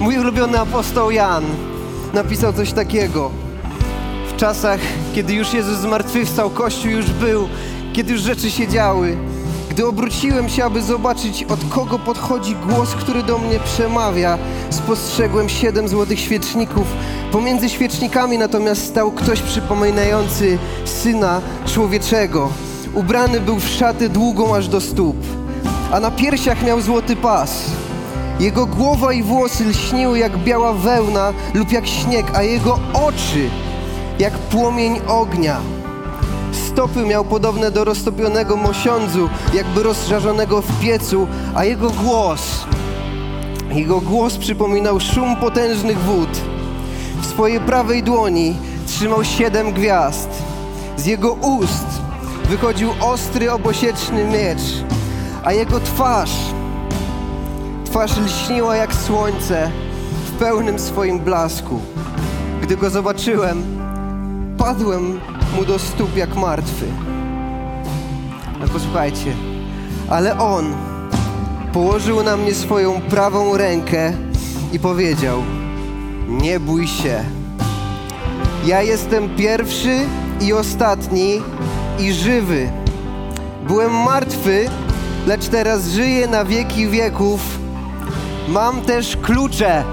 Mój ulubiony apostoł Jan napisał coś takiego. W czasach, kiedy już Jezus zmartwychwstał, Kościół już był, kiedy już rzeczy się działy. Gdy obróciłem się, aby zobaczyć, od kogo podchodzi głos, który do mnie przemawia, spostrzegłem siedem złotych świeczników. Pomiędzy świecznikami natomiast stał ktoś przypominający Syna Człowieczego. Ubrany był w szatę długą aż do stóp, a na piersiach miał złoty pas. Jego głowa i włosy lśniły jak biała wełna lub jak śnieg, a jego oczy jak płomień ognia. Stopy miał podobne do roztopionego mosiądzu, jakby rozżarzonego w piecu, a jego głos, jego głos przypominał szum potężnych wód. W swojej prawej dłoni trzymał siedem gwiazd. Z jego ust wychodził ostry, obosieczny miecz, a jego twarz, twarz lśniła jak słońce w pełnym swoim blasku. Gdy go zobaczyłem, padłem mu do stóp jak martwy. Ale posłuchajcie, ale on położył na mnie swoją prawą rękę i powiedział: Nie bój się. Ja jestem pierwszy i ostatni i żywy. Byłem martwy, lecz teraz żyję na wieki wieków. Mam też klucze.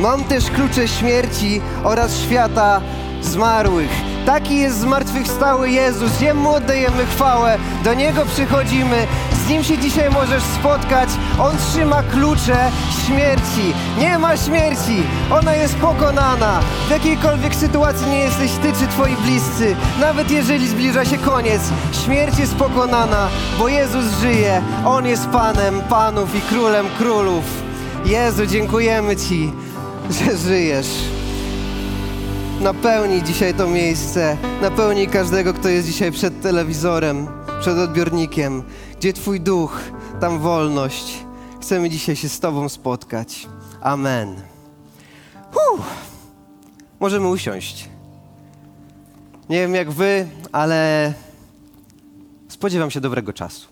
Mam też klucze śmierci oraz świata zmarłych. Taki jest zmartwychwstały Jezus. Jemu oddajemy chwałę, do Niego przychodzimy, z Nim się dzisiaj możesz spotkać. On trzyma klucze śmierci. Nie ma śmierci, ona jest pokonana. W jakiejkolwiek sytuacji nie jesteś Ty czy Twoi bliscy, nawet jeżeli zbliża się koniec, śmierć jest pokonana, bo Jezus żyje. On jest Panem Panów i Królem Królów. Jezu, dziękujemy Ci, że żyjesz. Napełnij dzisiaj to miejsce, napełnij każdego, kto jest dzisiaj przed telewizorem, przed odbiornikiem. Gdzie Twój duch, tam wolność. Chcemy dzisiaj się z Tobą spotkać. Amen. Huh. Możemy usiąść. Nie wiem jak Wy, ale spodziewam się dobrego czasu.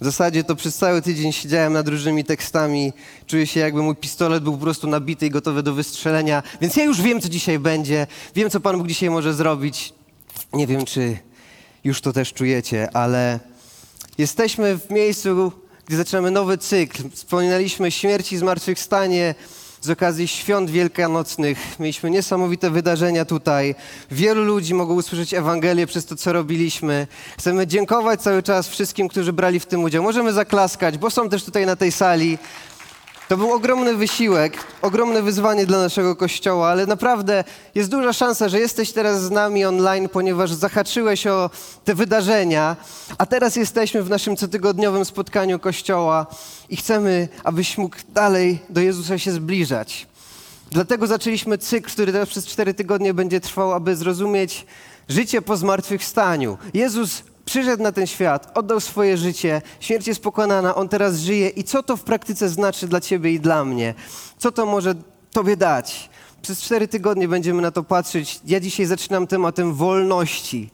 W zasadzie to przez cały tydzień siedziałem nad różnymi tekstami. Czuję się, jakby mój pistolet był po prostu nabity i gotowy do wystrzelenia. Więc ja już wiem, co dzisiaj będzie. Wiem, co Pan Bóg dzisiaj może zrobić. Nie wiem, czy już to też czujecie, ale jesteśmy w miejscu, gdzie zaczynamy nowy cykl. Wspominaliśmy śmierć i zmartwychwstanie z okazji świąt wielkanocnych. Mieliśmy niesamowite wydarzenia tutaj. Wielu ludzi mogło usłyszeć Ewangelię przez to, co robiliśmy. Chcemy dziękować cały czas wszystkim, którzy brali w tym udział. Możemy zaklaskać, bo są też tutaj na tej sali. To był ogromny wysiłek, ogromne wyzwanie dla naszego kościoła, ale naprawdę jest duża szansa, że jesteś teraz z nami online, ponieważ zahaczyłeś o te wydarzenia, a teraz jesteśmy w naszym cotygodniowym spotkaniu kościoła i chcemy, abyś mógł dalej do Jezusa się zbliżać. Dlatego zaczęliśmy cykl, który teraz przez cztery tygodnie będzie trwał, aby zrozumieć życie po zmartwychwstaniu. Jezus przyszedł na ten świat, oddał swoje życie, śmierć jest pokonana, On teraz żyje i co to w praktyce znaczy dla Ciebie i dla mnie? Co to może Tobie dać? Przez cztery tygodnie będziemy na to patrzeć. Ja dzisiaj zaczynam tematem wolności.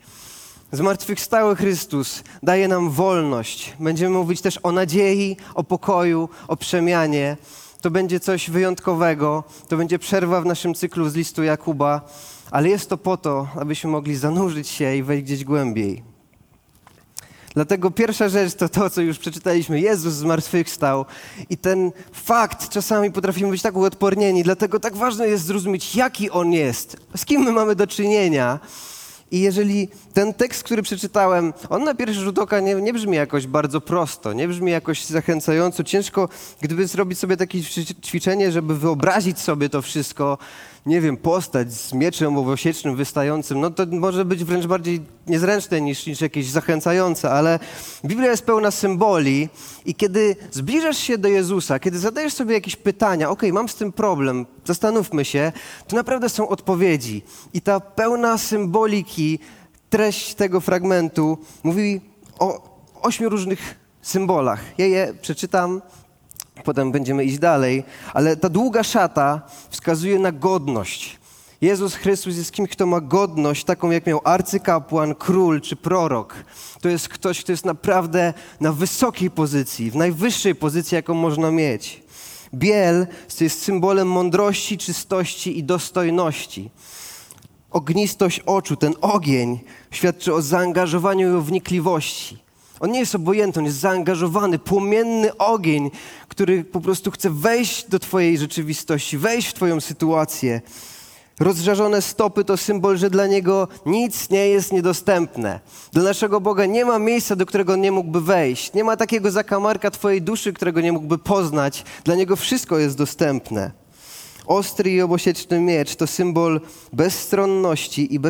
Zmartwychwstały Chrystus daje nam wolność. Będziemy mówić też o nadziei, o pokoju, o przemianie. To będzie coś wyjątkowego. To będzie przerwa w naszym cyklu z listu Jakuba, ale jest to po to, abyśmy mogli zanurzyć się i wejść gdzieś głębiej. Dlatego pierwsza rzecz to to, co już przeczytaliśmy. Jezus zmartwychwstał i ten fakt czasami potrafimy być tak uodpornieni, dlatego tak ważne jest zrozumieć, jaki On jest, z kim my mamy do czynienia. I jeżeli ten tekst, który przeczytałem, on na pierwszy rzut oka nie, nie brzmi jakoś bardzo prosto, nie brzmi jakoś zachęcająco, ciężko, gdyby zrobić sobie takie ćwiczenie, żeby wyobrazić sobie to wszystko, nie wiem, postać z mieczem owosiecznym wystającym, no to może być wręcz bardziej niezręczne niż, niż jakieś zachęcające, ale Biblia jest pełna symboli i kiedy zbliżasz się do Jezusa, kiedy zadajesz sobie jakieś pytania, ok, mam z tym problem, zastanówmy się, to naprawdę są odpowiedzi. I ta pełna symboliki, treść tego fragmentu mówi o ośmiu różnych symbolach. Ja je przeczytam, potem będziemy iść dalej, ale ta długa szata wskazuje na godność. Jezus Chrystus jest kimś, kto ma godność, taką jak miał arcykapłan, król czy prorok. To jest ktoś, kto jest naprawdę na wysokiej pozycji, w najwyższej pozycji, jaką można mieć. Biel jest symbolem mądrości, czystości i dostojności. Ognistość oczu, ten ogień świadczy o zaangażowaniu i o wnikliwości. On nie jest obojętny, on jest zaangażowany, płomienny ogień, który po prostu chce wejść do Twojej rzeczywistości, wejść w Twoją sytuację. Rozżarzone stopy to symbol, że dla Niego nic nie jest niedostępne. Dla naszego Boga nie ma miejsca, do którego On nie mógłby wejść. Nie ma takiego zakamarka Twojej duszy, którego nie mógłby poznać. Dla Niego wszystko jest dostępne. Ostry i obosieczny miecz to symbol bezstronności i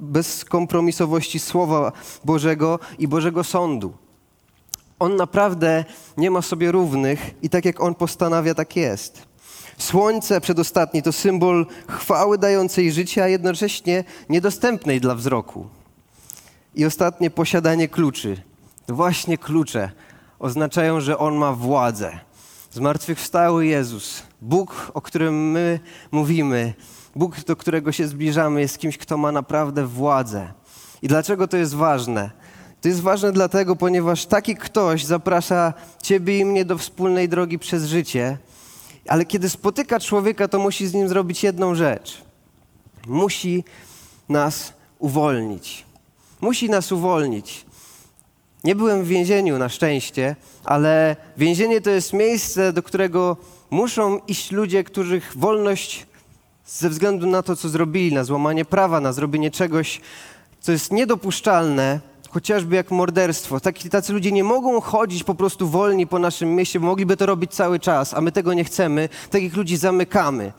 bezkompromisowości Słowa Bożego i Bożego Sądu. On naprawdę nie ma sobie równych i tak jak On postanawia, tak jest. Słońce przedostatni to symbol chwały dającej życie, a jednocześnie niedostępnej dla wzroku. I ostatnie posiadanie kluczy. Właśnie klucze oznaczają, że On ma władzę. Zmartwychwstały Jezus, Bóg, o którym my mówimy, Bóg, do którego się zbliżamy, jest kimś, kto ma naprawdę władzę. I dlaczego to jest ważne? To jest ważne dlatego, ponieważ taki ktoś zaprasza ciebie i mnie do wspólnej drogi przez życie, ale kiedy spotyka człowieka, to musi z nim zrobić jedną rzecz. Musi nas uwolnić. Musi nas uwolnić. Nie byłem w więzieniu na szczęście, ale więzienie to jest miejsce, do którego muszą iść ludzie, których wolność ze względu na to, co zrobili, na złamanie prawa, na zrobienie czegoś, co jest niedopuszczalne, chociażby jak morderstwo. Taki, tacy ludzie nie mogą chodzić po prostu wolni po naszym mieście, bo mogliby to robić cały czas, a my tego nie chcemy. Takich ludzi zamykamy.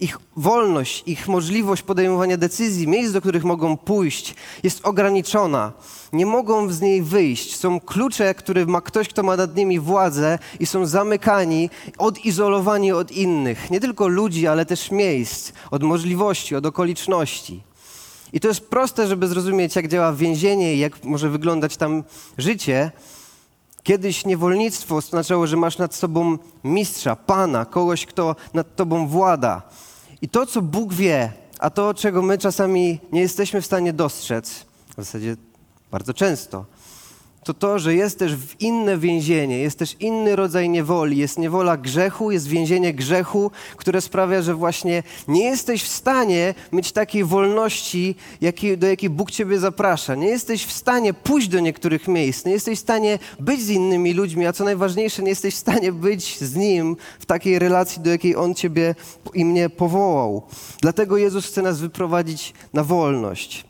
Ich wolność, ich możliwość podejmowania decyzji, miejsc, do których mogą pójść, jest ograniczona. Nie mogą z niej wyjść. Są klucze, które ma ktoś, kto ma nad nimi władzę i są zamykani, odizolowani od innych. Nie tylko ludzi, ale też miejsc, od możliwości, od okoliczności. I to jest proste, żeby zrozumieć, jak działa więzienie i jak może wyglądać tam życie. Kiedyś niewolnictwo oznaczało, że masz nad sobą mistrza, pana, kogoś, kto nad tobą włada. I to, co Bóg wie, a to, czego my czasami nie jesteśmy w stanie dostrzec, w zasadzie bardzo często, to to, że jest też w inne więzienie, jest też inny rodzaj niewoli. Jest niewola grzechu, jest więzienie grzechu, które sprawia, że właśnie nie jesteś w stanie mieć takiej wolności, do jakiej Bóg ciebie zaprasza. Nie jesteś w stanie pójść do niektórych miejsc, nie jesteś w stanie być z innymi ludźmi, a co najważniejsze, nie jesteś w stanie być z Nim w takiej relacji, do jakiej On ciebie i mnie powołał. Dlatego Jezus chce nas wyprowadzić na wolność.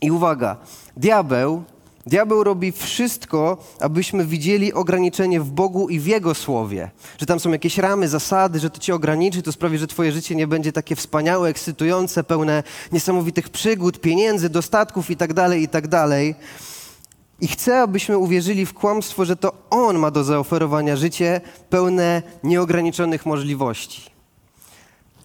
I uwaga, diabeł Diabeł robi wszystko, abyśmy widzieli ograniczenie w Bogu i w Jego słowie. Że tam są jakieś ramy, zasady, że to cię ograniczy, to sprawi, że twoje życie nie będzie takie wspaniałe, ekscytujące, pełne niesamowitych przygód, pieniędzy, dostatków itd., tak itd. Tak I chcę, abyśmy uwierzyli w kłamstwo, że to On ma do zaoferowania życie pełne nieograniczonych możliwości.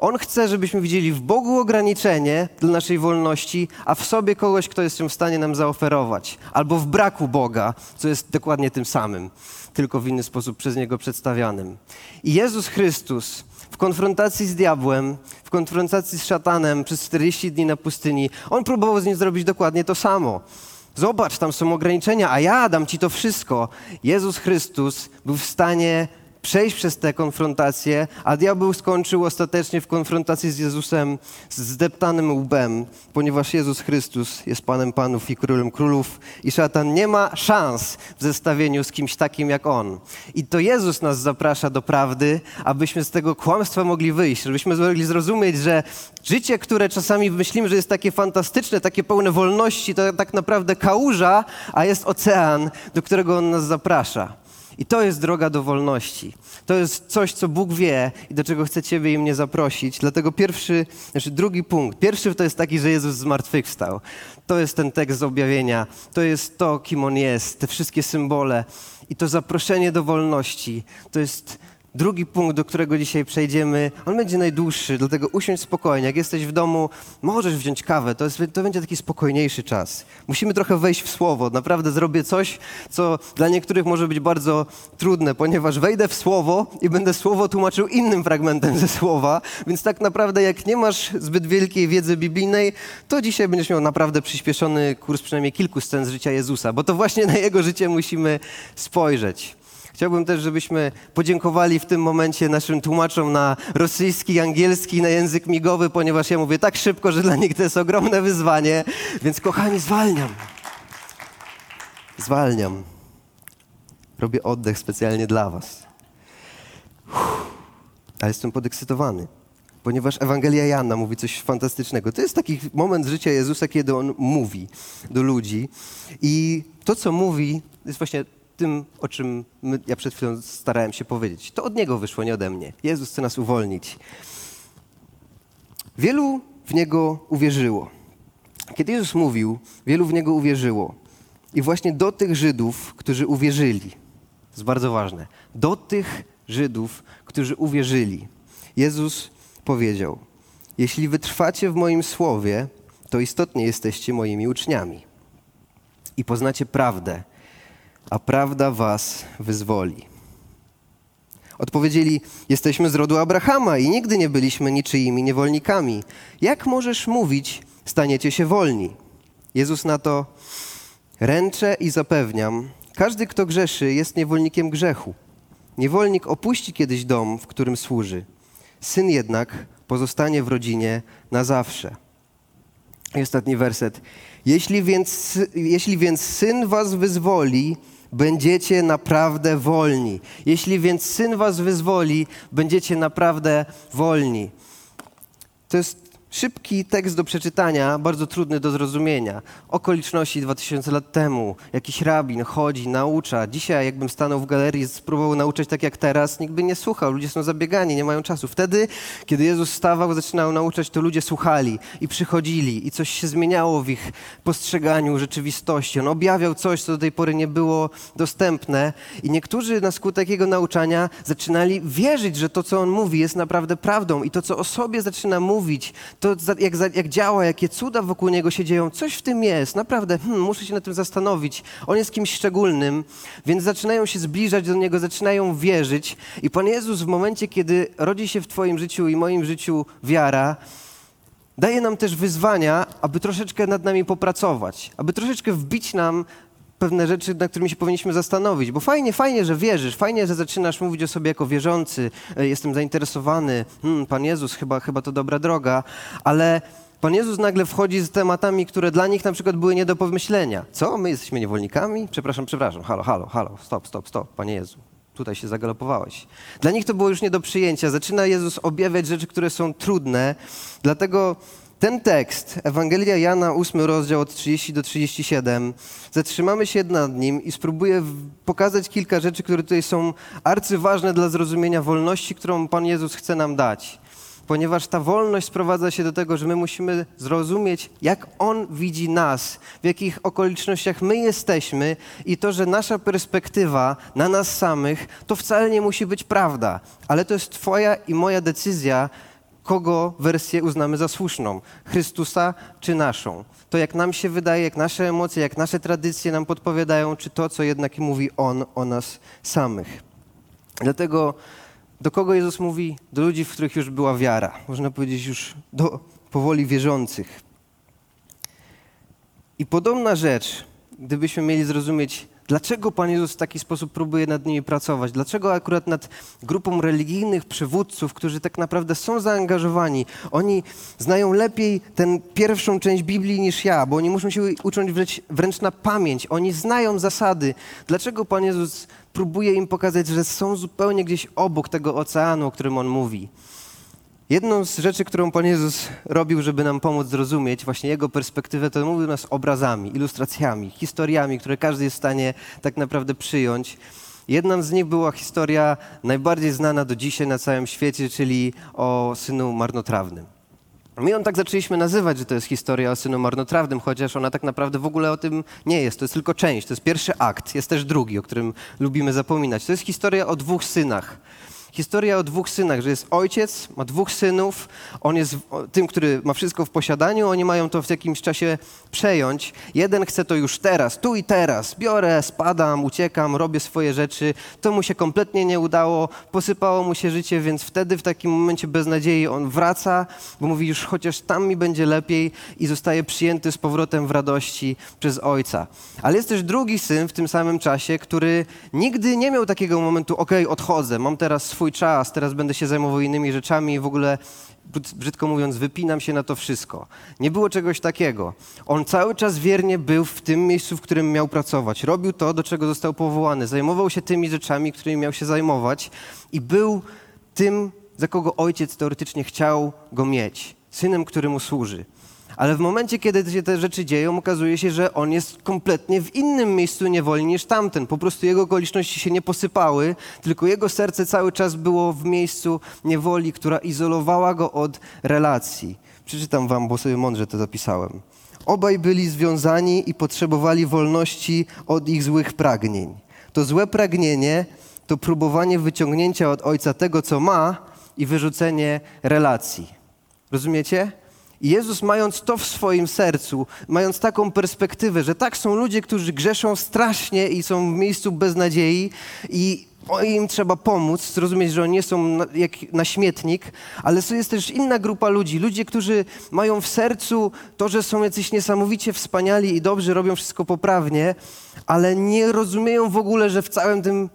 On chce, żebyśmy widzieli w Bogu ograniczenie dla naszej wolności, a w sobie kogoś, kto jest w stanie nam zaoferować. Albo w braku Boga, co jest dokładnie tym samym, tylko w inny sposób przez Niego przedstawianym. I Jezus Chrystus w konfrontacji z diabłem, w konfrontacji z szatanem przez 40 dni na pustyni, On próbował z nim zrobić dokładnie to samo. Zobacz, tam są ograniczenia, a ja dam ci to wszystko. Jezus Chrystus był w stanie przejść przez te konfrontacje, a diabeł skończył ostatecznie w konfrontacji z Jezusem z zdeptanym łbem, ponieważ Jezus Chrystus jest Panem Panów i Królem Królów i szatan nie ma szans w zestawieniu z kimś takim jak On. I to Jezus nas zaprasza do prawdy, abyśmy z tego kłamstwa mogli wyjść, żebyśmy mogli zrozumieć, że życie, które czasami myślimy, że jest takie fantastyczne, takie pełne wolności, to tak naprawdę kałuża, a jest ocean, do którego On nas zaprasza. I to jest droga do wolności. To jest coś, co Bóg wie i do czego chce Ciebie i mnie zaprosić. Dlatego pierwszy, znaczy drugi punkt. Pierwszy to jest taki, że Jezus zmartwychwstał. To jest ten tekst z objawienia. To jest to, kim On jest, te wszystkie symbole. I to zaproszenie do wolności. To jest Drugi punkt, do którego dzisiaj przejdziemy, on będzie najdłuższy, dlatego usiądź spokojnie. Jak jesteś w domu, możesz wziąć kawę, to, jest, to będzie taki spokojniejszy czas. Musimy trochę wejść w słowo. Naprawdę zrobię coś, co dla niektórych może być bardzo trudne, ponieważ wejdę w słowo i będę słowo tłumaczył innym fragmentem ze słowa, więc tak naprawdę jak nie masz zbyt wielkiej wiedzy biblijnej, to dzisiaj będziesz miał naprawdę przyspieszony kurs przynajmniej kilku scen z życia Jezusa, bo to właśnie na Jego życie musimy spojrzeć. Chciałbym też, żebyśmy podziękowali w tym momencie naszym tłumaczom na rosyjski, angielski, na język migowy, ponieważ ja mówię tak szybko, że dla nich to jest ogromne wyzwanie. Więc kochani, zwalniam. Zwalniam. Robię oddech specjalnie dla Was. Ale jestem podekscytowany, ponieważ Ewangelia Jana mówi coś fantastycznego. To jest taki moment życia Jezusa, kiedy On mówi do ludzi i to, co mówi, jest właśnie tym, o czym my, ja przed chwilą starałem się powiedzieć. To od Niego wyszło, nie ode mnie. Jezus chce nas uwolnić. Wielu w Niego uwierzyło. Kiedy Jezus mówił, wielu w Niego uwierzyło. I właśnie do tych Żydów, którzy uwierzyli, to jest bardzo ważne, do tych Żydów, którzy uwierzyli, Jezus powiedział: Jeśli wytrwacie w moim słowie, to istotnie jesteście moimi uczniami i poznacie prawdę, a prawda was wyzwoli. Odpowiedzieli: Jesteśmy z rodu Abrahama i nigdy nie byliśmy niczyimi niewolnikami. Jak możesz mówić, staniecie się wolni? Jezus na to: Ręczę i zapewniam, każdy, kto grzeszy, jest niewolnikiem grzechu. Niewolnik opuści kiedyś dom, w którym służy. Syn jednak pozostanie w rodzinie na zawsze. I ostatni werset. Jeśli więc, jeśli więc syn was wyzwoli, będziecie naprawdę wolni. Jeśli więc syn was wyzwoli, będziecie naprawdę wolni. To jest Szybki tekst do przeczytania, bardzo trudny do zrozumienia. Okoliczności 2000 lat temu. Jakiś rabin chodzi, naucza. Dzisiaj, jakbym stanął w galerii, spróbował nauczać tak jak teraz, nikt by nie słuchał. Ludzie są zabiegani, nie mają czasu. Wtedy, kiedy Jezus stawał, zaczynał nauczać, to ludzie słuchali i przychodzili i coś się zmieniało w ich postrzeganiu rzeczywistości. On objawiał coś, co do tej pory nie było dostępne i niektórzy na skutek jego nauczania zaczynali wierzyć, że to, co on mówi, jest naprawdę prawdą i to, co o sobie zaczyna mówić, to jak, jak działa, jakie cuda wokół niego się dzieją, coś w tym jest, naprawdę, hmm, muszę się nad tym zastanowić. On jest kimś szczególnym, więc zaczynają się zbliżać do niego, zaczynają wierzyć. I Pan Jezus w momencie, kiedy rodzi się w Twoim życiu i moim życiu wiara, daje nam też wyzwania, aby troszeczkę nad nami popracować, aby troszeczkę wbić nam pewne rzeczy, nad którymi się powinniśmy zastanowić. Bo fajnie, fajnie, że wierzysz, fajnie, że zaczynasz mówić o sobie jako wierzący, e, jestem zainteresowany, hmm, Pan Jezus, chyba, chyba to dobra droga, ale Pan Jezus nagle wchodzi z tematami, które dla nich na przykład były nie do pomyślenia. Co? My jesteśmy niewolnikami? Przepraszam, przepraszam, halo, halo, halo, stop, stop, stop, Panie Jezu. Tutaj się zagalopowałeś. Dla nich to było już nie do przyjęcia. Zaczyna Jezus objawiać rzeczy, które są trudne. Dlatego ten tekst, Ewangelia Jana, 8 rozdział od 30 do 37, zatrzymamy się nad nim i spróbuję pokazać kilka rzeczy, które tutaj są arcyważne dla zrozumienia wolności, którą Pan Jezus chce nam dać. Ponieważ ta wolność sprowadza się do tego, że my musimy zrozumieć, jak On widzi nas, w jakich okolicznościach my jesteśmy i to, że nasza perspektywa na nas samych, to wcale nie musi być prawda, ale to jest Twoja i moja decyzja, kogo wersję uznamy za słuszną, Chrystusa czy naszą. To jak nam się wydaje, jak nasze emocje, jak nasze tradycje nam podpowiadają, czy to, co jednak mówi On o nas samych. Dlatego do kogo Jezus mówi? Do ludzi, w których już była wiara. Można powiedzieć już do powoli wierzących. I podobna rzecz, gdybyśmy mieli zrozumieć Dlaczego Pan Jezus w taki sposób próbuje nad nimi pracować? Dlaczego akurat nad grupą religijnych przywódców, którzy tak naprawdę są zaangażowani? Oni znają lepiej tę pierwszą część Biblii niż ja, bo oni muszą się uczyć wręcz, wręcz na pamięć. Oni znają zasady. Dlaczego Pan Jezus próbuje im pokazać, że są zupełnie gdzieś obok tego oceanu, o którym On mówi? Jedną z rzeczy, którą Pan Jezus robił, żeby nam pomóc zrozumieć właśnie Jego perspektywę, to mówił nas obrazami, ilustracjami, historiami, które każdy jest w stanie tak naprawdę przyjąć. Jedna z nich była historia najbardziej znana do dzisiaj na całym świecie, czyli o synu marnotrawnym. My ją tak zaczęliśmy nazywać, że to jest historia o synu marnotrawnym, chociaż ona tak naprawdę w ogóle o tym nie jest. To jest tylko część, to jest pierwszy akt, jest też drugi, o którym lubimy zapominać. To jest historia o dwóch synach. Historia o dwóch synach, że jest ojciec, ma dwóch synów, on jest tym, który ma wszystko w posiadaniu, oni mają to w jakimś czasie przejąć. Jeden chce to już teraz, tu i teraz. Biorę, spadam, uciekam, robię swoje rzeczy. To mu się kompletnie nie udało, posypało mu się życie, więc wtedy w takim momencie bez nadziei on wraca, bo mówi już chociaż tam mi będzie lepiej i zostaje przyjęty z powrotem w radości przez ojca. Ale jest też drugi syn w tym samym czasie, który nigdy nie miał takiego momentu, okej, odchodzę, mam teraz swój czas, teraz będę się zajmował innymi rzeczami i w ogóle, brzydko mówiąc, wypinam się na to wszystko. Nie było czegoś takiego. On cały czas wiernie był w tym miejscu, w którym miał pracować. Robił to, do czego został powołany. Zajmował się tymi rzeczami, którymi miał się zajmować i był tym, za kogo ojciec teoretycznie chciał go mieć. Synem, który mu służy. Ale w momencie, kiedy się te rzeczy dzieją, okazuje się, że on jest kompletnie w innym miejscu niewoli niż tamten. Po prostu jego okoliczności się nie posypały, tylko jego serce cały czas było w miejscu niewoli, która izolowała go od relacji. Przeczytam wam, bo sobie mądrze to zapisałem. Obaj byli związani i potrzebowali wolności od ich złych pragnień. To złe pragnienie to próbowanie wyciągnięcia od ojca tego, co ma i wyrzucenie relacji. Rozumiecie? Jezus, mając to w swoim sercu, mając taką perspektywę, że tak są ludzie, którzy grzeszą strasznie i są w miejscu beznadziei i im trzeba pomóc, zrozumieć, że oni nie są na, jak na śmietnik, ale jest też inna grupa ludzi, ludzie, którzy mają w sercu to, że są jacyś niesamowicie wspaniali i dobrze, robią wszystko poprawnie, ale nie rozumieją w ogóle, że w całym tym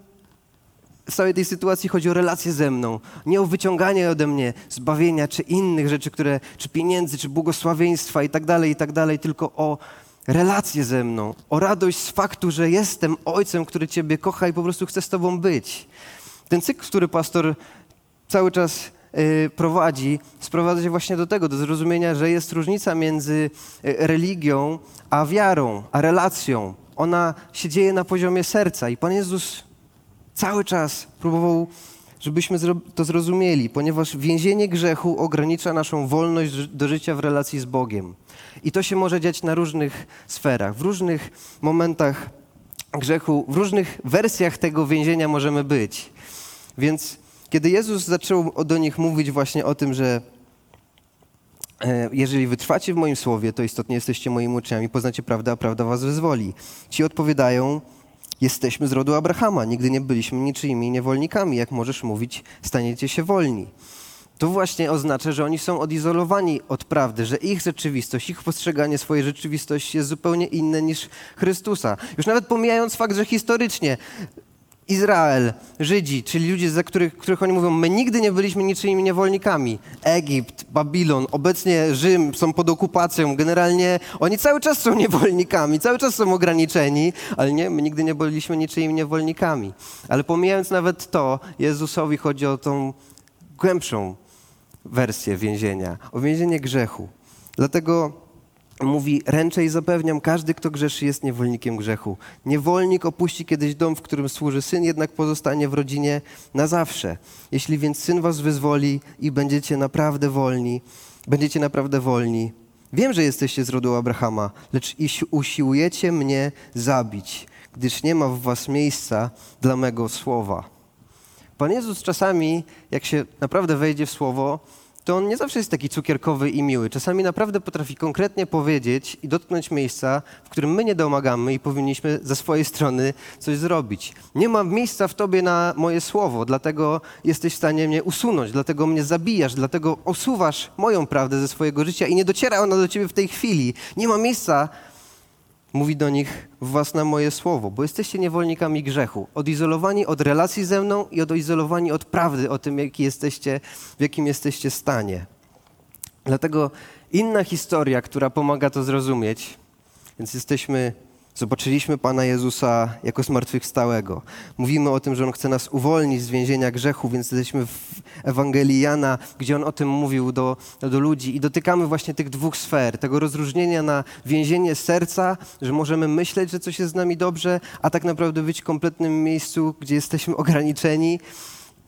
w całej tej sytuacji chodzi o relacje ze mną, nie o wyciąganie ode mnie zbawienia czy innych rzeczy, które, czy pieniędzy, czy błogosławieństwa i tak dalej, i tak dalej, tylko o relacje ze mną, o radość z faktu, że jestem ojcem, który Ciebie kocha i po prostu chce z Tobą być. Ten cykl, który pastor cały czas y, prowadzi, sprowadza się właśnie do tego, do zrozumienia, że jest różnica między y, religią a wiarą, a relacją. Ona się dzieje na poziomie serca i Pan Jezus cały czas próbował, żebyśmy to zrozumieli, ponieważ więzienie grzechu ogranicza naszą wolność do życia w relacji z Bogiem. I to się może dziać na różnych sferach, w różnych momentach grzechu, w różnych wersjach tego więzienia możemy być. Więc kiedy Jezus zaczął do nich mówić właśnie o tym, że e, jeżeli wytrwacie w moim słowie, to istotnie jesteście moimi uczniami, poznacie prawdę, a prawda was wyzwoli. Ci odpowiadają, Jesteśmy z rodu Abrahama, nigdy nie byliśmy niczyimi niewolnikami. Jak możesz mówić, staniecie się wolni. To właśnie oznacza, że oni są odizolowani od prawdy, że ich rzeczywistość, ich postrzeganie swojej rzeczywistości jest zupełnie inne niż Chrystusa. Już nawet pomijając fakt, że historycznie Izrael, Żydzi, czyli ludzie, za których, których oni mówią, my nigdy nie byliśmy niczyimi niewolnikami. Egipt, Babilon, obecnie Rzym są pod okupacją. Generalnie oni cały czas są niewolnikami, cały czas są ograniczeni, ale nie, my nigdy nie byliśmy niczyimi niewolnikami. Ale pomijając nawet to, Jezusowi chodzi o tą głębszą wersję więzienia, o więzienie grzechu. Dlatego mówi, ręczę i zapewniam, każdy, kto grzeszy, jest niewolnikiem grzechu. Niewolnik opuści kiedyś dom, w którym służy syn, jednak pozostanie w rodzinie na zawsze. Jeśli więc syn was wyzwoli i będziecie naprawdę wolni, będziecie naprawdę wolni. Wiem, że jesteście z rodu Abrahama, lecz usiłujecie mnie zabić, gdyż nie ma w was miejsca dla mego słowa. Pan Jezus czasami, jak się naprawdę wejdzie w słowo, to on nie zawsze jest taki cukierkowy i miły. Czasami naprawdę potrafi konkretnie powiedzieć i dotknąć miejsca, w którym my nie domagamy i powinniśmy ze swojej strony coś zrobić. Nie ma miejsca w tobie na moje słowo, dlatego jesteś w stanie mnie usunąć, dlatego mnie zabijasz, dlatego osuwasz moją prawdę ze swojego życia i nie dociera ona do ciebie w tej chwili. Nie ma miejsca mówi do nich w was na moje słowo, bo jesteście niewolnikami grzechu, odizolowani od relacji ze mną i odizolowani od prawdy o tym, jaki jesteście, w jakim jesteście stanie. Dlatego inna historia, która pomaga to zrozumieć, więc jesteśmy Zobaczyliśmy Pana Jezusa jako zmartwychwstałego. Mówimy o tym, że On chce nas uwolnić z więzienia grzechu, więc jesteśmy w Ewangelii Jana, gdzie On o tym mówił do, do ludzi i dotykamy właśnie tych dwóch sfer, tego rozróżnienia na więzienie serca, że możemy myśleć, że coś jest z nami dobrze, a tak naprawdę być w kompletnym miejscu, gdzie jesteśmy ograniczeni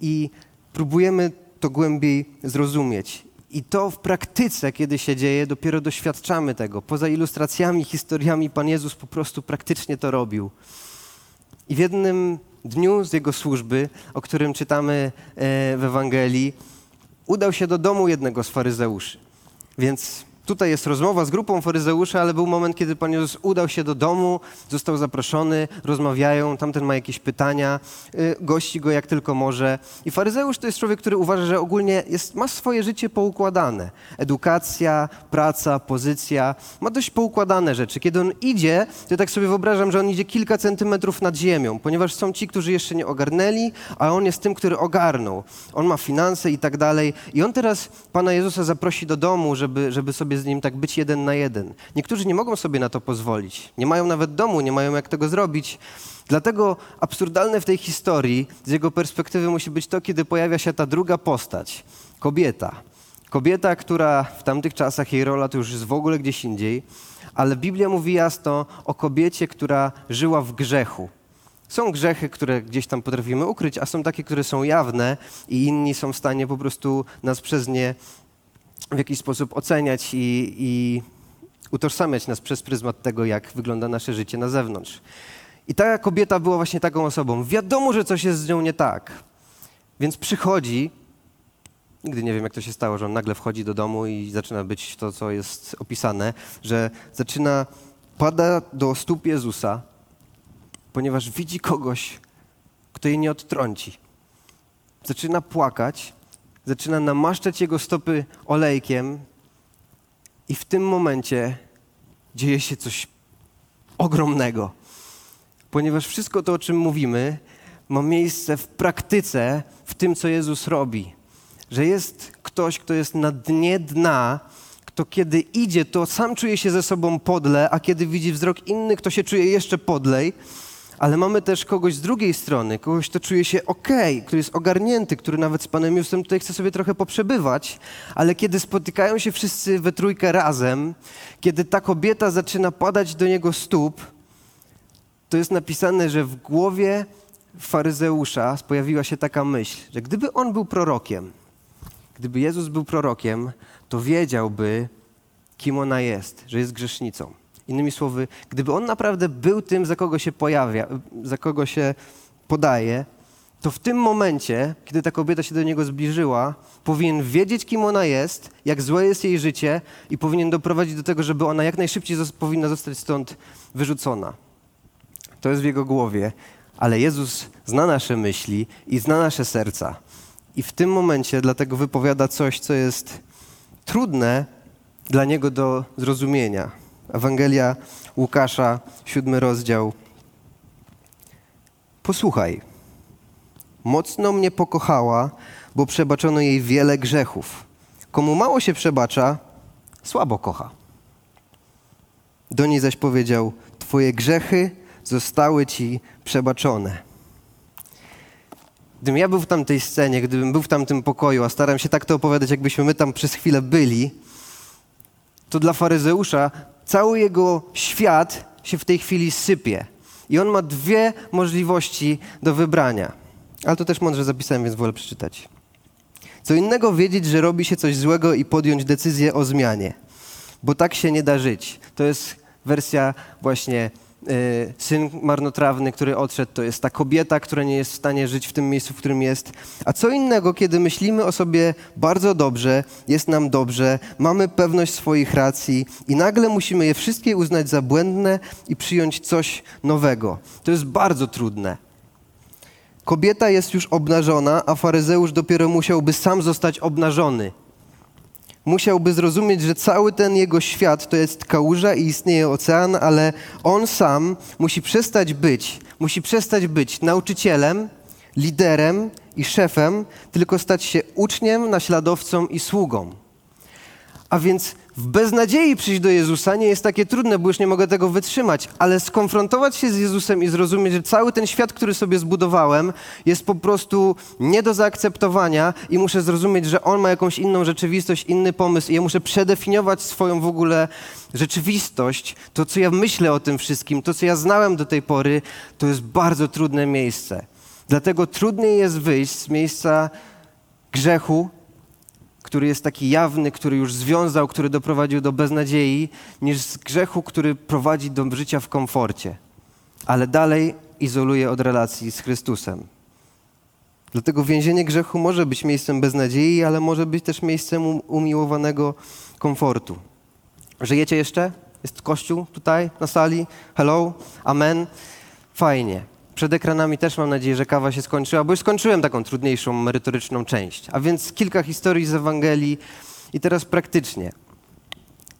i próbujemy to głębiej zrozumieć. I to w praktyce, kiedy się dzieje, dopiero doświadczamy tego. Poza ilustracjami, historiami, Pan Jezus po prostu praktycznie to robił. I w jednym dniu z jego służby, o którym czytamy e, w Ewangelii, udał się do domu jednego z faryzeuszy. Więc Tutaj jest rozmowa z grupą faryzeuszy, ale był moment, kiedy Pan Jezus udał się do domu, został zaproszony, rozmawiają, tamten ma jakieś pytania, y, gości go jak tylko może. I faryzeusz to jest człowiek, który uważa, że ogólnie jest, ma swoje życie poukładane. Edukacja, praca, pozycja, ma dość poukładane rzeczy. Kiedy on idzie, to ja tak sobie wyobrażam, że on idzie kilka centymetrów nad ziemią, ponieważ są ci, którzy jeszcze nie ogarnęli, a on jest tym, który ogarnął. On ma finanse i tak dalej. I on teraz Pana Jezusa zaprosi do domu, żeby, żeby sobie z nim tak być jeden na jeden. Niektórzy nie mogą sobie na to pozwolić. Nie mają nawet domu, nie mają jak tego zrobić. Dlatego absurdalne w tej historii z jego perspektywy musi być to, kiedy pojawia się ta druga postać kobieta. Kobieta, która w tamtych czasach jej rola to już jest w ogóle gdzieś indziej, ale Biblia mówi jasno o kobiecie, która żyła w grzechu. Są grzechy, które gdzieś tam potrafimy ukryć, a są takie, które są jawne i inni są w stanie po prostu nas przez nie w jakiś sposób oceniać i, i utożsamiać nas przez pryzmat tego, jak wygląda nasze życie na zewnątrz. I ta kobieta była właśnie taką osobą. Wiadomo, że coś jest z nią nie tak. Więc przychodzi, nigdy nie wiem, jak to się stało, że on nagle wchodzi do domu i zaczyna być to, co jest opisane, że zaczyna, pada do stóp Jezusa, ponieważ widzi kogoś, kto jej nie odtrąci. Zaczyna płakać zaczyna namaszczać jego stopy olejkiem, i w tym momencie dzieje się coś ogromnego. Ponieważ wszystko to, o czym mówimy, ma miejsce w praktyce, w tym, co Jezus robi. Że jest ktoś, kto jest na dnie dna, kto kiedy idzie, to sam czuje się ze sobą podle, a kiedy widzi wzrok inny, kto się czuje jeszcze podlej ale mamy też kogoś z drugiej strony, kogoś, kto czuje się ok, który jest ogarnięty, który nawet z Panem Justem tutaj chce sobie trochę poprzebywać, ale kiedy spotykają się wszyscy we trójkę razem, kiedy ta kobieta zaczyna padać do niego stóp, to jest napisane, że w głowie faryzeusza pojawiła się taka myśl, że gdyby on był prorokiem, gdyby Jezus był prorokiem, to wiedziałby, kim ona jest, że jest grzesznicą. Innymi słowy, gdyby on naprawdę był tym, za kogo się pojawia, za kogo się podaje, to w tym momencie, kiedy ta kobieta się do niego zbliżyła, powinien wiedzieć, kim ona jest, jak złe jest jej życie i powinien doprowadzić do tego, żeby ona jak najszybciej powinna zostać stąd wyrzucona. To jest w jego głowie, ale Jezus zna nasze myśli i zna nasze serca. I w tym momencie dlatego wypowiada coś, co jest trudne dla niego do zrozumienia. Ewangelia Łukasza, siódmy rozdział. Posłuchaj. Mocno mnie pokochała, bo przebaczono jej wiele grzechów. Komu mało się przebacza, słabo kocha. Do niej zaś powiedział: Twoje grzechy zostały ci przebaczone. Gdybym ja był w tamtej scenie, gdybym był w tamtym pokoju, a staram się tak to opowiadać, jakbyśmy my tam przez chwilę byli, to dla faryzeusza cały jego świat się w tej chwili sypie. I on ma dwie możliwości do wybrania. Ale to też mądrze zapisałem, więc wolę przeczytać. Co innego wiedzieć, że robi się coś złego i podjąć decyzję o zmianie, bo tak się nie da żyć. To jest wersja właśnie syn marnotrawny, który odszedł, to jest ta kobieta, która nie jest w stanie żyć w tym miejscu, w którym jest. A co innego, kiedy myślimy o sobie bardzo dobrze, jest nam dobrze, mamy pewność swoich racji i nagle musimy je wszystkie uznać za błędne i przyjąć coś nowego. To jest bardzo trudne. Kobieta jest już obnażona, a faryzeusz dopiero musiałby sam zostać obnażony musiałby zrozumieć, że cały ten jego świat to jest kałuża i istnieje ocean, ale on sam musi przestać być, musi przestać być nauczycielem, liderem i szefem, tylko stać się uczniem, naśladowcą i sługą. A więc w beznadziei przyjść do Jezusa nie jest takie trudne, bo już nie mogę tego wytrzymać, ale skonfrontować się z Jezusem i zrozumieć, że cały ten świat, który sobie zbudowałem, jest po prostu nie do zaakceptowania i muszę zrozumieć, że on ma jakąś inną rzeczywistość, inny pomysł i ja muszę przedefiniować swoją w ogóle rzeczywistość, to co ja myślę o tym wszystkim, to co ja znałem do tej pory, to jest bardzo trudne miejsce. Dlatego trudniej jest wyjść z miejsca grzechu, który jest taki jawny, który już związał, który doprowadził do beznadziei, niż z grzechu, który prowadzi do życia w komforcie. Ale dalej izoluje od relacji z Chrystusem. Dlatego więzienie grzechu może być miejscem beznadziei, ale może być też miejscem um- umiłowanego komfortu. Żyjecie jeszcze? Jest kościół tutaj na sali? Hello? Amen? Fajnie. Przed ekranami też mam nadzieję, że kawa się skończyła, bo już skończyłem taką trudniejszą, merytoryczną część. A więc kilka historii z Ewangelii i teraz praktycznie.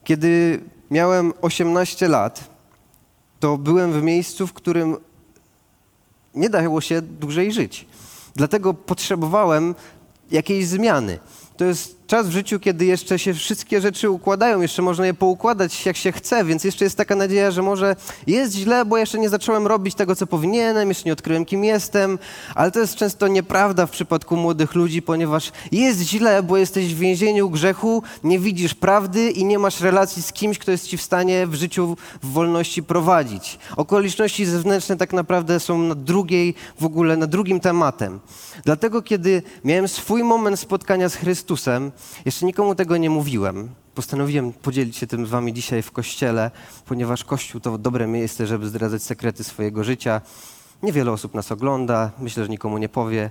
Kiedy miałem 18 lat, to byłem w miejscu, w którym nie dało się dłużej żyć. Dlatego potrzebowałem jakiejś zmiany. To jest czas w życiu, kiedy jeszcze się wszystkie rzeczy układają, jeszcze można je poukładać jak się chce, więc jeszcze jest taka nadzieja, że może jest źle, bo jeszcze nie zacząłem robić tego, co powinienem, jeszcze nie odkryłem, kim jestem, ale to jest często nieprawda w przypadku młodych ludzi, ponieważ jest źle, bo jesteś w więzieniu grzechu, nie widzisz prawdy i nie masz relacji z kimś, kto jest ci w stanie w życiu w wolności prowadzić. Okoliczności zewnętrzne tak naprawdę są na drugiej, w ogóle na drugim tematem. Dlatego, kiedy miałem swój moment spotkania z Chrystusem, jeszcze nikomu tego nie mówiłem. Postanowiłem podzielić się tym z wami dzisiaj w kościele, ponieważ kościół to dobre miejsce, żeby zdradzać sekrety swojego życia. Niewiele osób nas ogląda, myślę, że nikomu nie powie.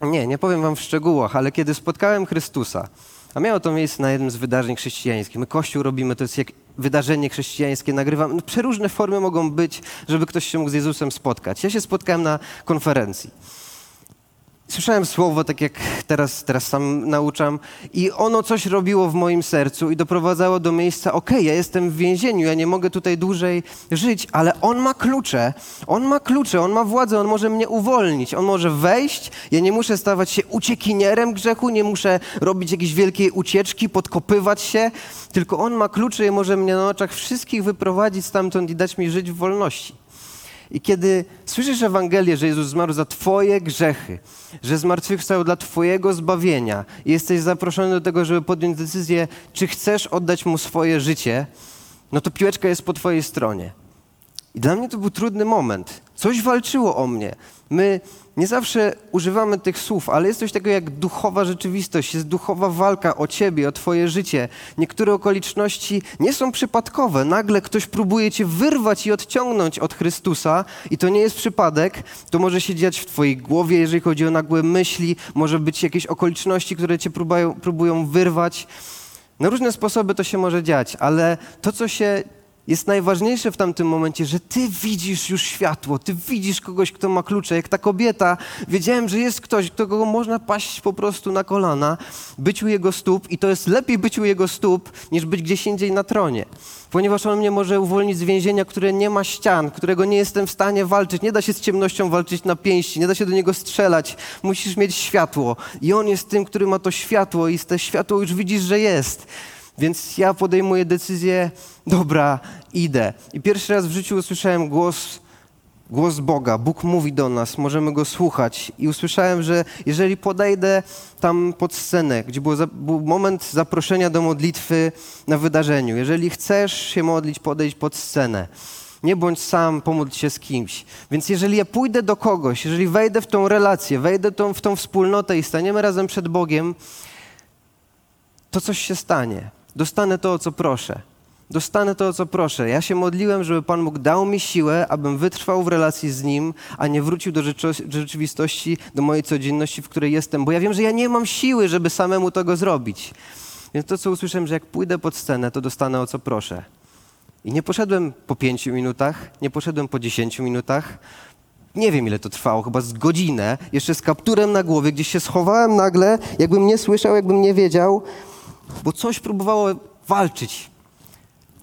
Nie, nie powiem wam w szczegółach, ale kiedy spotkałem Chrystusa, a miało to miejsce na jednym z wydarzeń chrześcijańskich. My Kościół robimy, to jest jak wydarzenie chrześcijańskie, nagrywamy. No, przeróżne formy mogą być, żeby ktoś się mógł z Jezusem spotkać. Ja się spotkałem na konferencji. Słyszałem słowo, tak jak teraz, teraz sam nauczam, i ono coś robiło w moim sercu i doprowadzało do miejsca, okej, ja jestem w więzieniu, ja nie mogę tutaj dłużej żyć, ale on ma klucze, on ma klucze, on ma władzę, on może mnie uwolnić, on może wejść, ja nie muszę stawać się uciekinierem grzechu, nie muszę robić jakiejś wielkiej ucieczki, podkopywać się, tylko on ma klucze i może mnie na oczach wszystkich wyprowadzić stamtąd i dać mi żyć w wolności. I kiedy słyszysz Ewangelię, że Jezus zmarł za Twoje grzechy, że zmartwychwstał dla Twojego zbawienia i jesteś zaproszony do tego, żeby podjąć decyzję, czy chcesz oddać Mu swoje życie, no to piłeczka jest po Twojej stronie. I dla mnie to był trudny moment. Coś walczyło o mnie. My nie zawsze używamy tych słów, ale jest coś takiego jak duchowa rzeczywistość, jest duchowa walka o ciebie, o twoje życie. Niektóre okoliczności nie są przypadkowe. Nagle ktoś próbuje cię wyrwać i odciągnąć od Chrystusa i to nie jest przypadek. To może się dziać w twojej głowie, jeżeli chodzi o nagłe myśli, może być jakieś okoliczności, które cię próbują, próbują wyrwać. Na różne sposoby to się może dziać, ale to, co się jest najważniejsze w tamtym momencie, że ty widzisz już światło, ty widzisz kogoś, kto ma klucze. Jak ta kobieta, wiedziałem, że jest ktoś, kogo można paść po prostu na kolana, być u jego stóp i to jest lepiej być u jego stóp, niż być gdzieś indziej na tronie. Ponieważ on mnie może uwolnić z więzienia, które nie ma ścian, którego nie jestem w stanie walczyć. Nie da się z ciemnością walczyć na pięści, nie da się do niego strzelać. Musisz mieć światło. I on jest tym, który ma to światło i te światło już widzisz, że jest. Więc ja podejmuję decyzję, dobra, idę. I pierwszy raz w życiu usłyszałem głos, głos Boga. Bóg mówi do nas, możemy go słuchać. I usłyszałem, że jeżeli podejdę tam pod scenę, gdzie był, za, był moment zaproszenia do modlitwy na wydarzeniu, jeżeli chcesz się modlić, podejdź pod scenę. Nie bądź sam, pomódl się z kimś. Więc jeżeli ja pójdę do kogoś, jeżeli wejdę w tą relację, wejdę tą, w tą wspólnotę i staniemy razem przed Bogiem, to coś się stanie dostanę to, o co proszę. Dostanę to, o co proszę. Ja się modliłem, żeby Pan Bóg dał mi siłę, abym wytrwał w relacji z Nim, a nie wrócił do rzeczywistości, do mojej codzienności, w której jestem, bo ja wiem, że ja nie mam siły, żeby samemu tego zrobić. Więc to, co usłyszałem, że jak pójdę pod scenę, to dostanę, o co proszę. I nie poszedłem po pięciu minutach, nie poszedłem po dziesięciu minutach. Nie wiem, ile to trwało, chyba z godzinę, jeszcze z kapturem na głowie, gdzieś się schowałem nagle, jakbym nie słyszał, jakbym nie wiedział bo coś próbowało walczyć.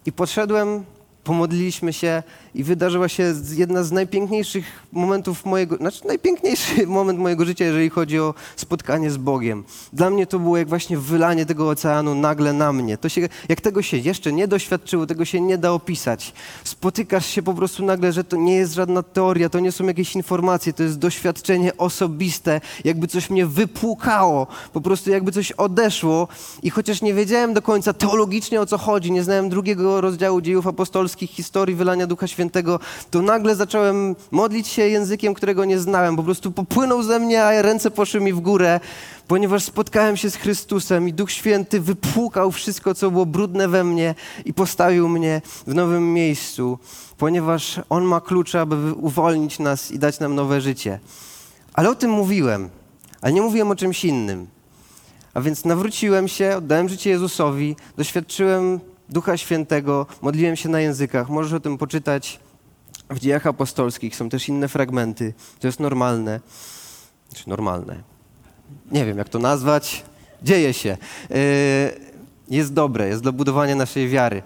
I podszedłem, pomodliliśmy się i wydarzyła się jedna z najpiękniejszych momentów mojego, znaczy najpiękniejszy moment mojego życia, jeżeli chodzi o spotkanie z Bogiem. Dla mnie to było jak właśnie wylanie tego oceanu nagle na mnie. To się, jak tego się jeszcze nie doświadczyło, tego się nie da opisać. Spotykasz się po prostu nagle, że to nie jest żadna teoria, to nie są jakieś informacje, to jest doświadczenie osobiste, jakby coś mnie wypłukało, po prostu jakby coś odeszło i chociaż nie wiedziałem do końca teologicznie o co chodzi, nie znałem drugiego rozdziału dziejów apostolskich, historii wylania Ducha Świętego, Świętego, to nagle zacząłem modlić się językiem, którego nie znałem. Po prostu popłynął ze mnie, a ręce poszły mi w górę, ponieważ spotkałem się z Chrystusem i Duch Święty wypłukał wszystko, co było brudne we mnie i postawił mnie w nowym miejscu, ponieważ On ma klucze, aby uwolnić nas i dać nam nowe życie. Ale o tym mówiłem, ale nie mówiłem o czymś innym. A więc nawróciłem się, oddałem życie Jezusowi, doświadczyłem Ducha Świętego, modliłem się na językach. Możesz o tym poczytać w dziejach apostolskich. Są też inne fragmenty. To jest normalne. Czy normalne? Nie wiem, jak to nazwać. Dzieje się. Yy, jest dobre, jest do budowania naszej wiary.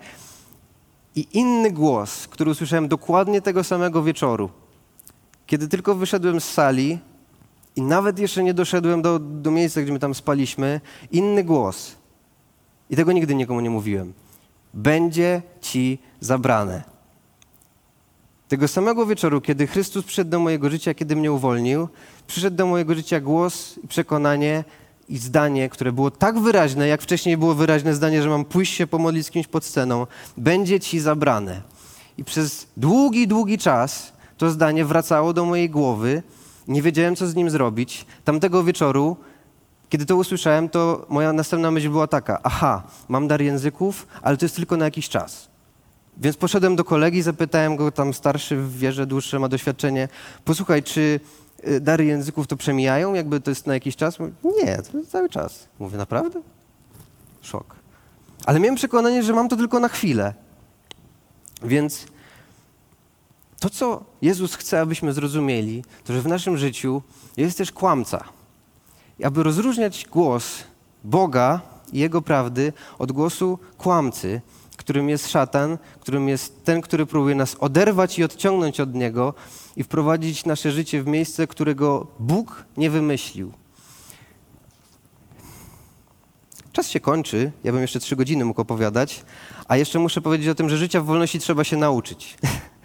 I inny głos, który usłyszałem dokładnie tego samego wieczoru, kiedy tylko wyszedłem z sali i nawet jeszcze nie doszedłem do, do miejsca, gdzie my tam spaliśmy, inny głos. I tego nigdy nikomu nie mówiłem. Będzie ci zabrane. Tego samego wieczoru, kiedy Chrystus przyszedł do mojego życia, kiedy mnie uwolnił, przyszedł do mojego życia głos i przekonanie i zdanie, które było tak wyraźne, jak wcześniej było wyraźne zdanie, że mam pójść się pomodlić z kimś pod sceną. Będzie ci zabrane. I przez długi, długi czas to zdanie wracało do mojej głowy. Nie wiedziałem, co z nim zrobić. Tamtego wieczoru, kiedy to usłyszałem, to moja następna myśl była taka: aha, mam dar języków, ale to jest tylko na jakiś czas. Więc poszedłem do kolegi, zapytałem go, tam starszy w wierze, dłuższe ma doświadczenie. Posłuchaj, czy y, dary języków to przemijają? Jakby to jest na jakiś czas? Nie, to jest cały czas. Mówię, naprawdę? Szok. Ale miałem przekonanie, że mam to tylko na chwilę. Więc to, co Jezus chce, abyśmy zrozumieli, to że w naszym życiu jest też kłamca. Aby rozróżniać głos Boga i Jego prawdy od głosu kłamcy, którym jest szatan, którym jest ten, który próbuje nas oderwać i odciągnąć od Niego i wprowadzić nasze życie w miejsce, którego Bóg nie wymyślił. Czas się kończy, ja bym jeszcze trzy godziny mógł opowiadać, a jeszcze muszę powiedzieć o tym, że życia w wolności trzeba się nauczyć.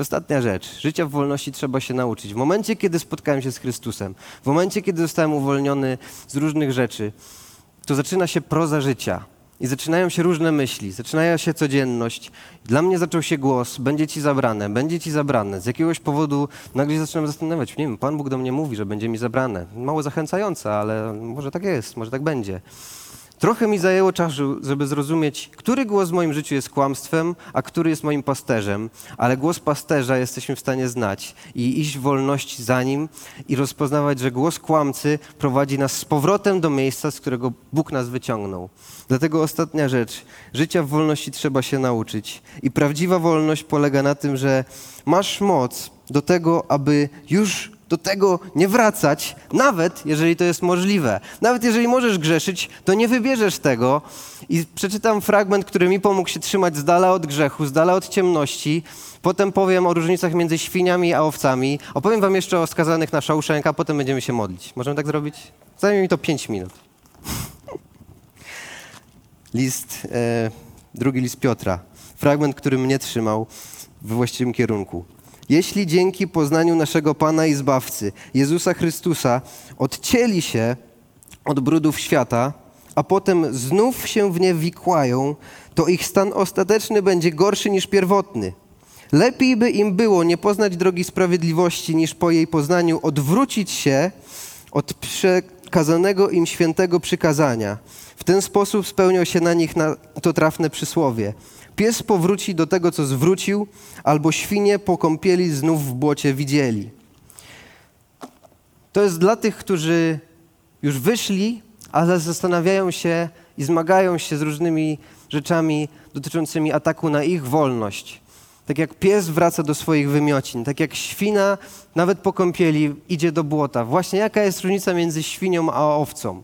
Ostatnia rzecz. Życia w wolności trzeba się nauczyć. W momencie, kiedy spotkałem się z Chrystusem, w momencie, kiedy zostałem uwolniony z różnych rzeczy, to zaczyna się proza życia. I zaczynają się różne myśli, zaczyna się codzienność. Dla mnie zaczął się głos, będzie ci zabrane, będzie ci zabrane. Z jakiegoś powodu nagle się zaczynam zastanawiać, nie wiem, Pan Bóg do mnie mówi, że będzie mi zabrane. Mało zachęcające, ale może tak jest, może tak będzie. Trochę mi zajęło czasu, żeby zrozumieć, który głos w moim życiu jest kłamstwem, a który jest moim pasterzem, ale głos pasterza jesteśmy w stanie znać i iść w wolności za nim i rozpoznawać, że głos kłamcy prowadzi nas z powrotem do miejsca, z którego Bóg nas wyciągnął. Dlatego ostatnia rzecz. Życia w wolności trzeba się nauczyć. I prawdziwa wolność polega na tym, że masz moc do tego, aby już do tego nie wracać, nawet jeżeli to jest możliwe. Nawet jeżeli możesz grzeszyć, to nie wybierzesz tego. I przeczytam fragment, który mi pomógł się trzymać z dala od grzechu, z dala od ciemności. Potem powiem o różnicach między świniami a owcami. Opowiem wam jeszcze o skazanych na Shawshanka, potem będziemy się modlić. Możemy tak zrobić? Zajmie mi to pięć minut. List, e, drugi list Piotra. Fragment, który mnie trzymał we właściwym kierunku. Jeśli dzięki poznaniu naszego Pana i Zbawcy, Jezusa Chrystusa, odcięli się od brudów świata, a potem znów się w nie wikłają, to ich stan ostateczny będzie gorszy niż pierwotny. Lepiej by im było nie poznać drogi sprawiedliwości, niż po jej poznaniu odwrócić się od przekazanego im świętego przykazania. W ten sposób spełniał się na nich na to trafne przysłowie. Pies powróci do tego, co zwrócił, albo świnie po kąpieli znów w błocie widzieli. To jest dla tych, którzy już wyszli, ale zastanawiają się i zmagają się z różnymi rzeczami dotyczącymi ataku na ich wolność. Tak jak pies wraca do swoich wymiocin, tak jak świna nawet po kąpieli idzie do błota. Właśnie jaka jest różnica między świnią a owcą?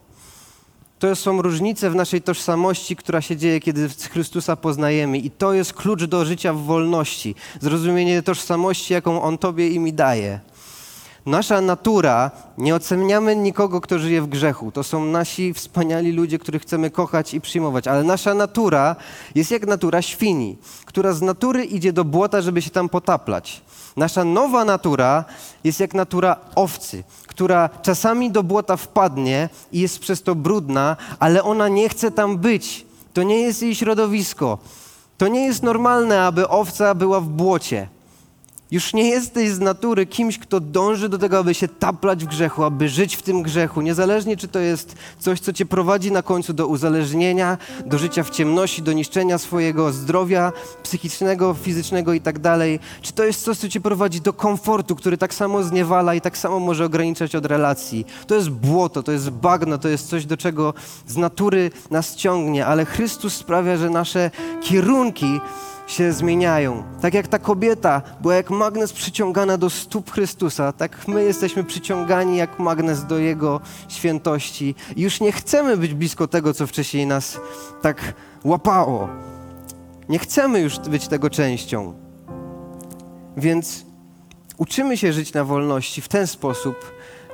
To są różnice w naszej tożsamości, która się dzieje, kiedy Chrystusa poznajemy. I to jest klucz do życia w wolności. Zrozumienie tożsamości, jaką On Tobie i mi daje. Nasza natura, nie oceniamy nikogo, kto żyje w grzechu. To są nasi wspaniali ludzie, których chcemy kochać i przyjmować. Ale nasza natura jest jak natura świni, która z natury idzie do błota, żeby się tam potaplać. Nasza nowa natura jest jak natura owcy, która czasami do błota wpadnie i jest przez to brudna, ale ona nie chce tam być. To nie jest jej środowisko. To nie jest normalne, aby owca była w błocie. Już nie jesteś z natury kimś, kto dąży do tego, aby się taplać w grzechu, aby żyć w tym grzechu. Niezależnie, czy to jest coś, co cię prowadzi na końcu do uzależnienia, do życia w ciemności, do niszczenia swojego zdrowia psychicznego, fizycznego i tak dalej. Czy to jest coś, co cię prowadzi do komfortu, który tak samo zniewala i tak samo może ograniczać od relacji. To jest błoto, to jest bagno, to jest coś, do czego z natury nas ciągnie, ale Chrystus sprawia, że nasze kierunki się zmieniają. Tak jak ta kobieta była jak magnes przyciągana do stóp Chrystusa, tak my jesteśmy przyciągani jak magnes do Jego świętości. Już nie chcemy być blisko tego, co wcześniej nas tak łapało. Nie chcemy już być tego częścią. Więc uczymy się żyć na wolności w ten sposób,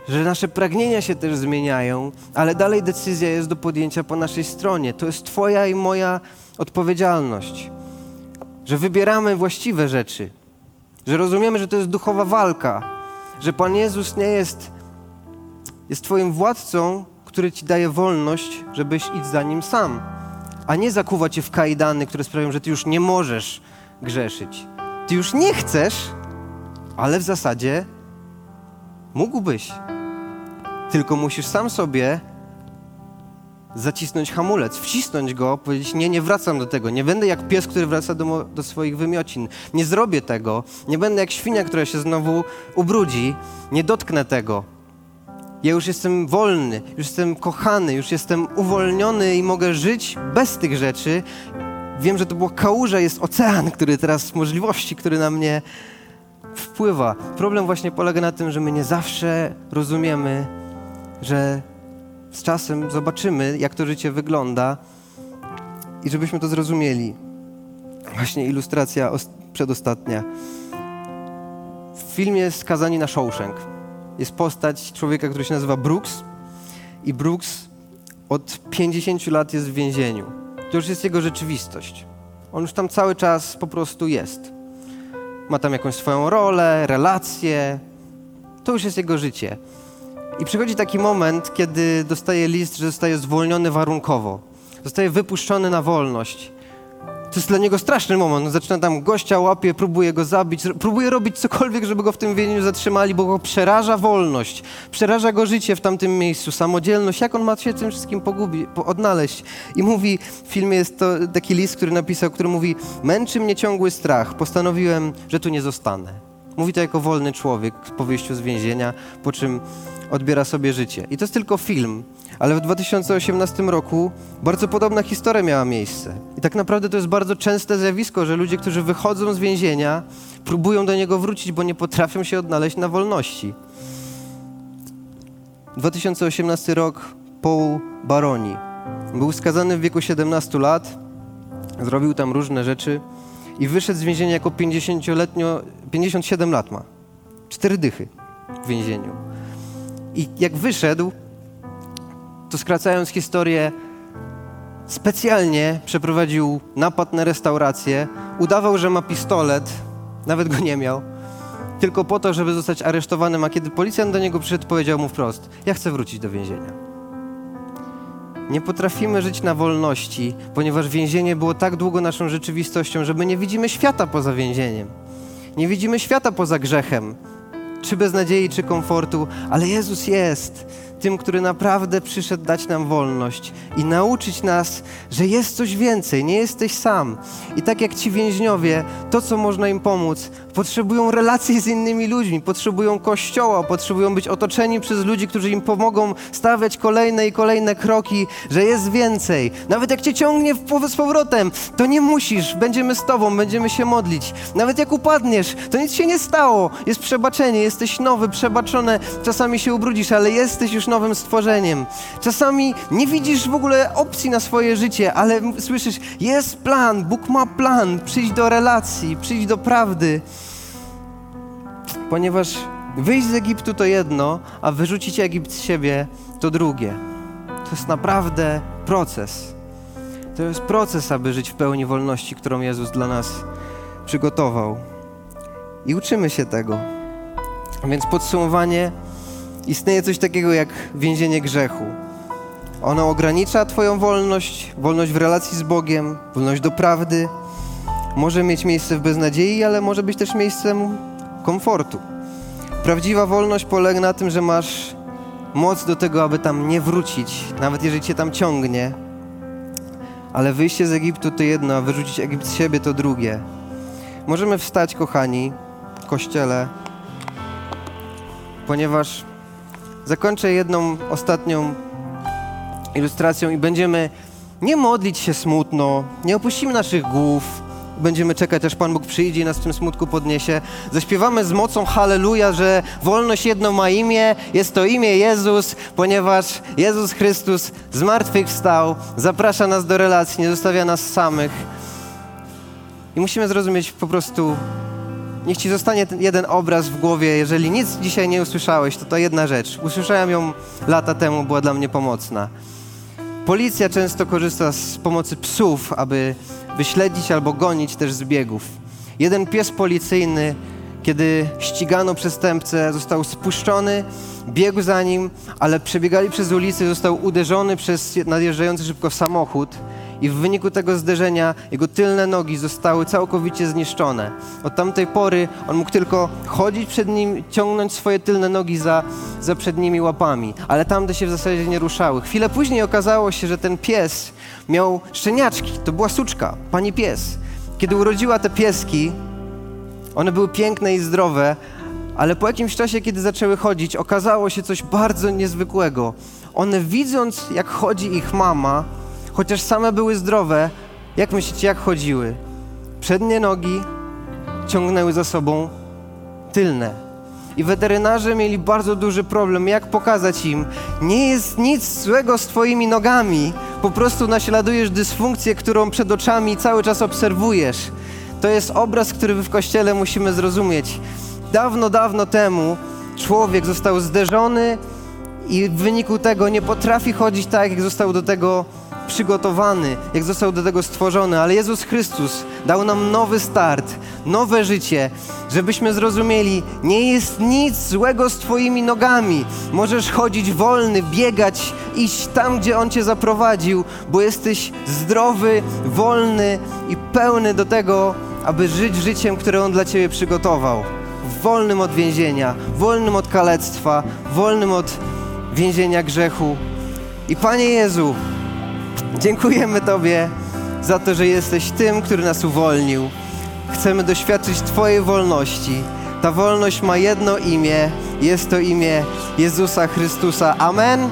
że nasze pragnienia się też zmieniają, ale dalej decyzja jest do podjęcia po naszej stronie. To jest Twoja i moja odpowiedzialność że wybieramy właściwe rzeczy, że rozumiemy, że to jest duchowa walka, że Pan Jezus nie jest, jest Twoim władcą, który Ci daje wolność, żebyś iść za Nim sam, a nie zakuwa Cię w kajdany, które sprawiają, że Ty już nie możesz grzeszyć. Ty już nie chcesz, ale w zasadzie mógłbyś. Tylko musisz sam sobie zacisnąć hamulec, wcisnąć go, powiedzieć: Nie, nie wracam do tego. Nie będę jak pies, który wraca do, do, swoich wymiocin. Nie zrobię tego. Nie będę jak świnia, która się znowu ubrudzi. Nie dotknę tego. Ja już jestem wolny, już jestem kochany, już jestem uwolniony i mogę żyć bez tych rzeczy. Wiem, że to była kałuża, jest ocean, który teraz, możliwości, który na mnie wpływa. Problem właśnie polega na tym, że my nie zawsze rozumiemy, że z czasem zobaczymy, jak to życie wygląda i żebyśmy to zrozumieli. Właśnie ilustracja przedostatnia. W filmie Skazani na Shawshank jest postać człowieka, który się nazywa Brooks i Brooks od 50 lat jest w więzieniu. To już jest jego rzeczywistość. On już tam cały czas po prostu jest. Ma tam jakąś swoją rolę, relacje. To już jest jego życie. I przychodzi taki moment, kiedy dostaje list, że zostaje zwolniony warunkowo. Zostaje wypuszczony na wolność. To jest dla niego straszny moment. Zaczyna tam gościa łapie, próbuje go zabić, próbuje robić cokolwiek, żeby go w tym więzieniu zatrzymali, bo go przeraża wolność, przeraża go życie w tamtym miejscu, samodzielność, jak on ma się tym wszystkim pogubi, po, odnaleźć. I mówi, w filmie jest to taki list, który napisał, który mówi, męczy mnie ciągły strach, postanowiłem, że tu nie zostanę. Mówi to jako wolny człowiek po wyjściu z więzienia, po czym odbiera sobie życie. I to jest tylko film, ale w 2018 roku bardzo podobna historia miała miejsce. I tak naprawdę to jest bardzo częste zjawisko, że ludzie, którzy wychodzą z więzienia, próbują do niego wrócić, bo nie potrafią się odnaleźć na wolności. 2018 rok Paul Baroni. Był skazany w wieku 17 lat, zrobił tam różne rzeczy i wyszedł z więzienia jako 50-letnio, 57 lat ma. Cztery dychy w więzieniu. I jak wyszedł, to skracając historię, specjalnie przeprowadził napad na restaurację, udawał, że ma pistolet, nawet go nie miał, tylko po to, żeby zostać aresztowanym, a kiedy policjant do niego przyszedł, powiedział mu wprost: Ja chcę wrócić do więzienia. Nie potrafimy żyć na wolności, ponieważ więzienie było tak długo naszą rzeczywistością, że my nie widzimy świata poza więzieniem. Nie widzimy świata poza grzechem czy beznadziei, czy komfortu, ale Jezus jest tym, który naprawdę przyszedł dać nam wolność i nauczyć nas, że jest coś więcej, nie jesteś sam. I tak jak ci więźniowie, to co można im pomóc, potrzebują relacji z innymi ludźmi, potrzebują kościoła, potrzebują być otoczeni przez ludzi, którzy im pomogą stawiać kolejne i kolejne kroki, że jest więcej. Nawet jak cię ciągnie z powrotem, to nie musisz, będziemy z tobą, będziemy się modlić. Nawet jak upadniesz, to nic się nie stało, jest przebaczenie, jesteś nowy, przebaczone, czasami się ubrudzisz, ale jesteś już nowym stworzeniem. Czasami nie widzisz w ogóle opcji na swoje życie, ale słyszysz, jest plan, Bóg ma plan, przyjdź do relacji, przyjdź do prawdy. Ponieważ wyjść z Egiptu to jedno, a wyrzucić Egipt z siebie to drugie. To jest naprawdę proces. To jest proces, aby żyć w pełni wolności, którą Jezus dla nas przygotował. I uczymy się tego. Więc podsumowanie istnieje coś takiego jak więzienie grzechu. Ono ogranicza Twoją wolność, wolność w relacji z Bogiem, wolność do prawdy. Może mieć miejsce w beznadziei, ale może być też miejscem komfortu. Prawdziwa wolność polega na tym, że masz moc do tego, aby tam nie wrócić, nawet jeżeli cię tam ciągnie. Ale wyjście z Egiptu to jedno, a wyrzucić Egipt z siebie to drugie. Możemy wstać, kochani, w kościele, ponieważ zakończę jedną ostatnią ilustracją i będziemy nie modlić się smutno, nie opuścimy naszych głów, będziemy czekać, aż Pan Bóg przyjdzie i nas w tym smutku podniesie. Zaśpiewamy z mocą Halleluja, że wolność jedno ma imię, jest to imię Jezus, ponieważ Jezus Chrystus zmartwychwstał, zaprasza nas do relacji, nie zostawia nas samych. I musimy zrozumieć po prostu, niech Ci zostanie ten jeden obraz w głowie, jeżeli nic dzisiaj nie usłyszałeś, to to jedna rzecz. Usłyszałem ją lata temu, była dla mnie pomocna. Policja często korzysta z pomocy psów, aby wyśledzić albo gonić też zbiegów. Jeden pies policyjny, kiedy ścigano przestępcę, został spuszczony, biegł za nim, ale przebiegali przez ulicę, został uderzony przez nadjeżdżający szybko samochód i w wyniku tego zderzenia jego tylne nogi zostały całkowicie zniszczone. Od tamtej pory on mógł tylko chodzić przed nim, ciągnąć swoje tylne nogi za, za przednimi łapami, ale tamte się w zasadzie nie ruszały. Chwilę później okazało się, że ten pies miał szczeniaczki, to była suczka, pani pies. Kiedy urodziła te pieski, one były piękne i zdrowe, ale po jakimś czasie, kiedy zaczęły chodzić, okazało się coś bardzo niezwykłego. One widząc, jak chodzi ich mama, chociaż same były zdrowe, jak myślicie, jak chodziły? Przednie nogi ciągnęły za sobą tylne. I weterynarze mieli bardzo duży problem, jak pokazać im, nie jest nic złego z twoimi nogami, po prostu naśladujesz dysfunkcję, którą przed oczami cały czas obserwujesz. To jest obraz, który w kościele musimy zrozumieć. Dawno, dawno temu człowiek został zderzony i w wyniku tego nie potrafi chodzić tak, jak został do tego przygotowany, jak został do tego stworzony, ale Jezus Chrystus dał nam nowy start, nowe życie, żebyśmy zrozumieli, nie jest nic złego z Twoimi nogami. Możesz chodzić wolny, biegać, iść tam, gdzie On Cię zaprowadził, bo jesteś zdrowy, wolny i pełny do tego, aby żyć życiem, które On dla Ciebie przygotował. Wolnym od więzienia, wolnym od kalectwa, wolnym od więzienia grzechu. I Panie Jezu, Dziękujemy Tobie za to, że jesteś tym, który nas uwolnił. Chcemy doświadczyć Twojej wolności. Ta wolność ma jedno imię, jest to imię Jezusa Chrystusa. Amen.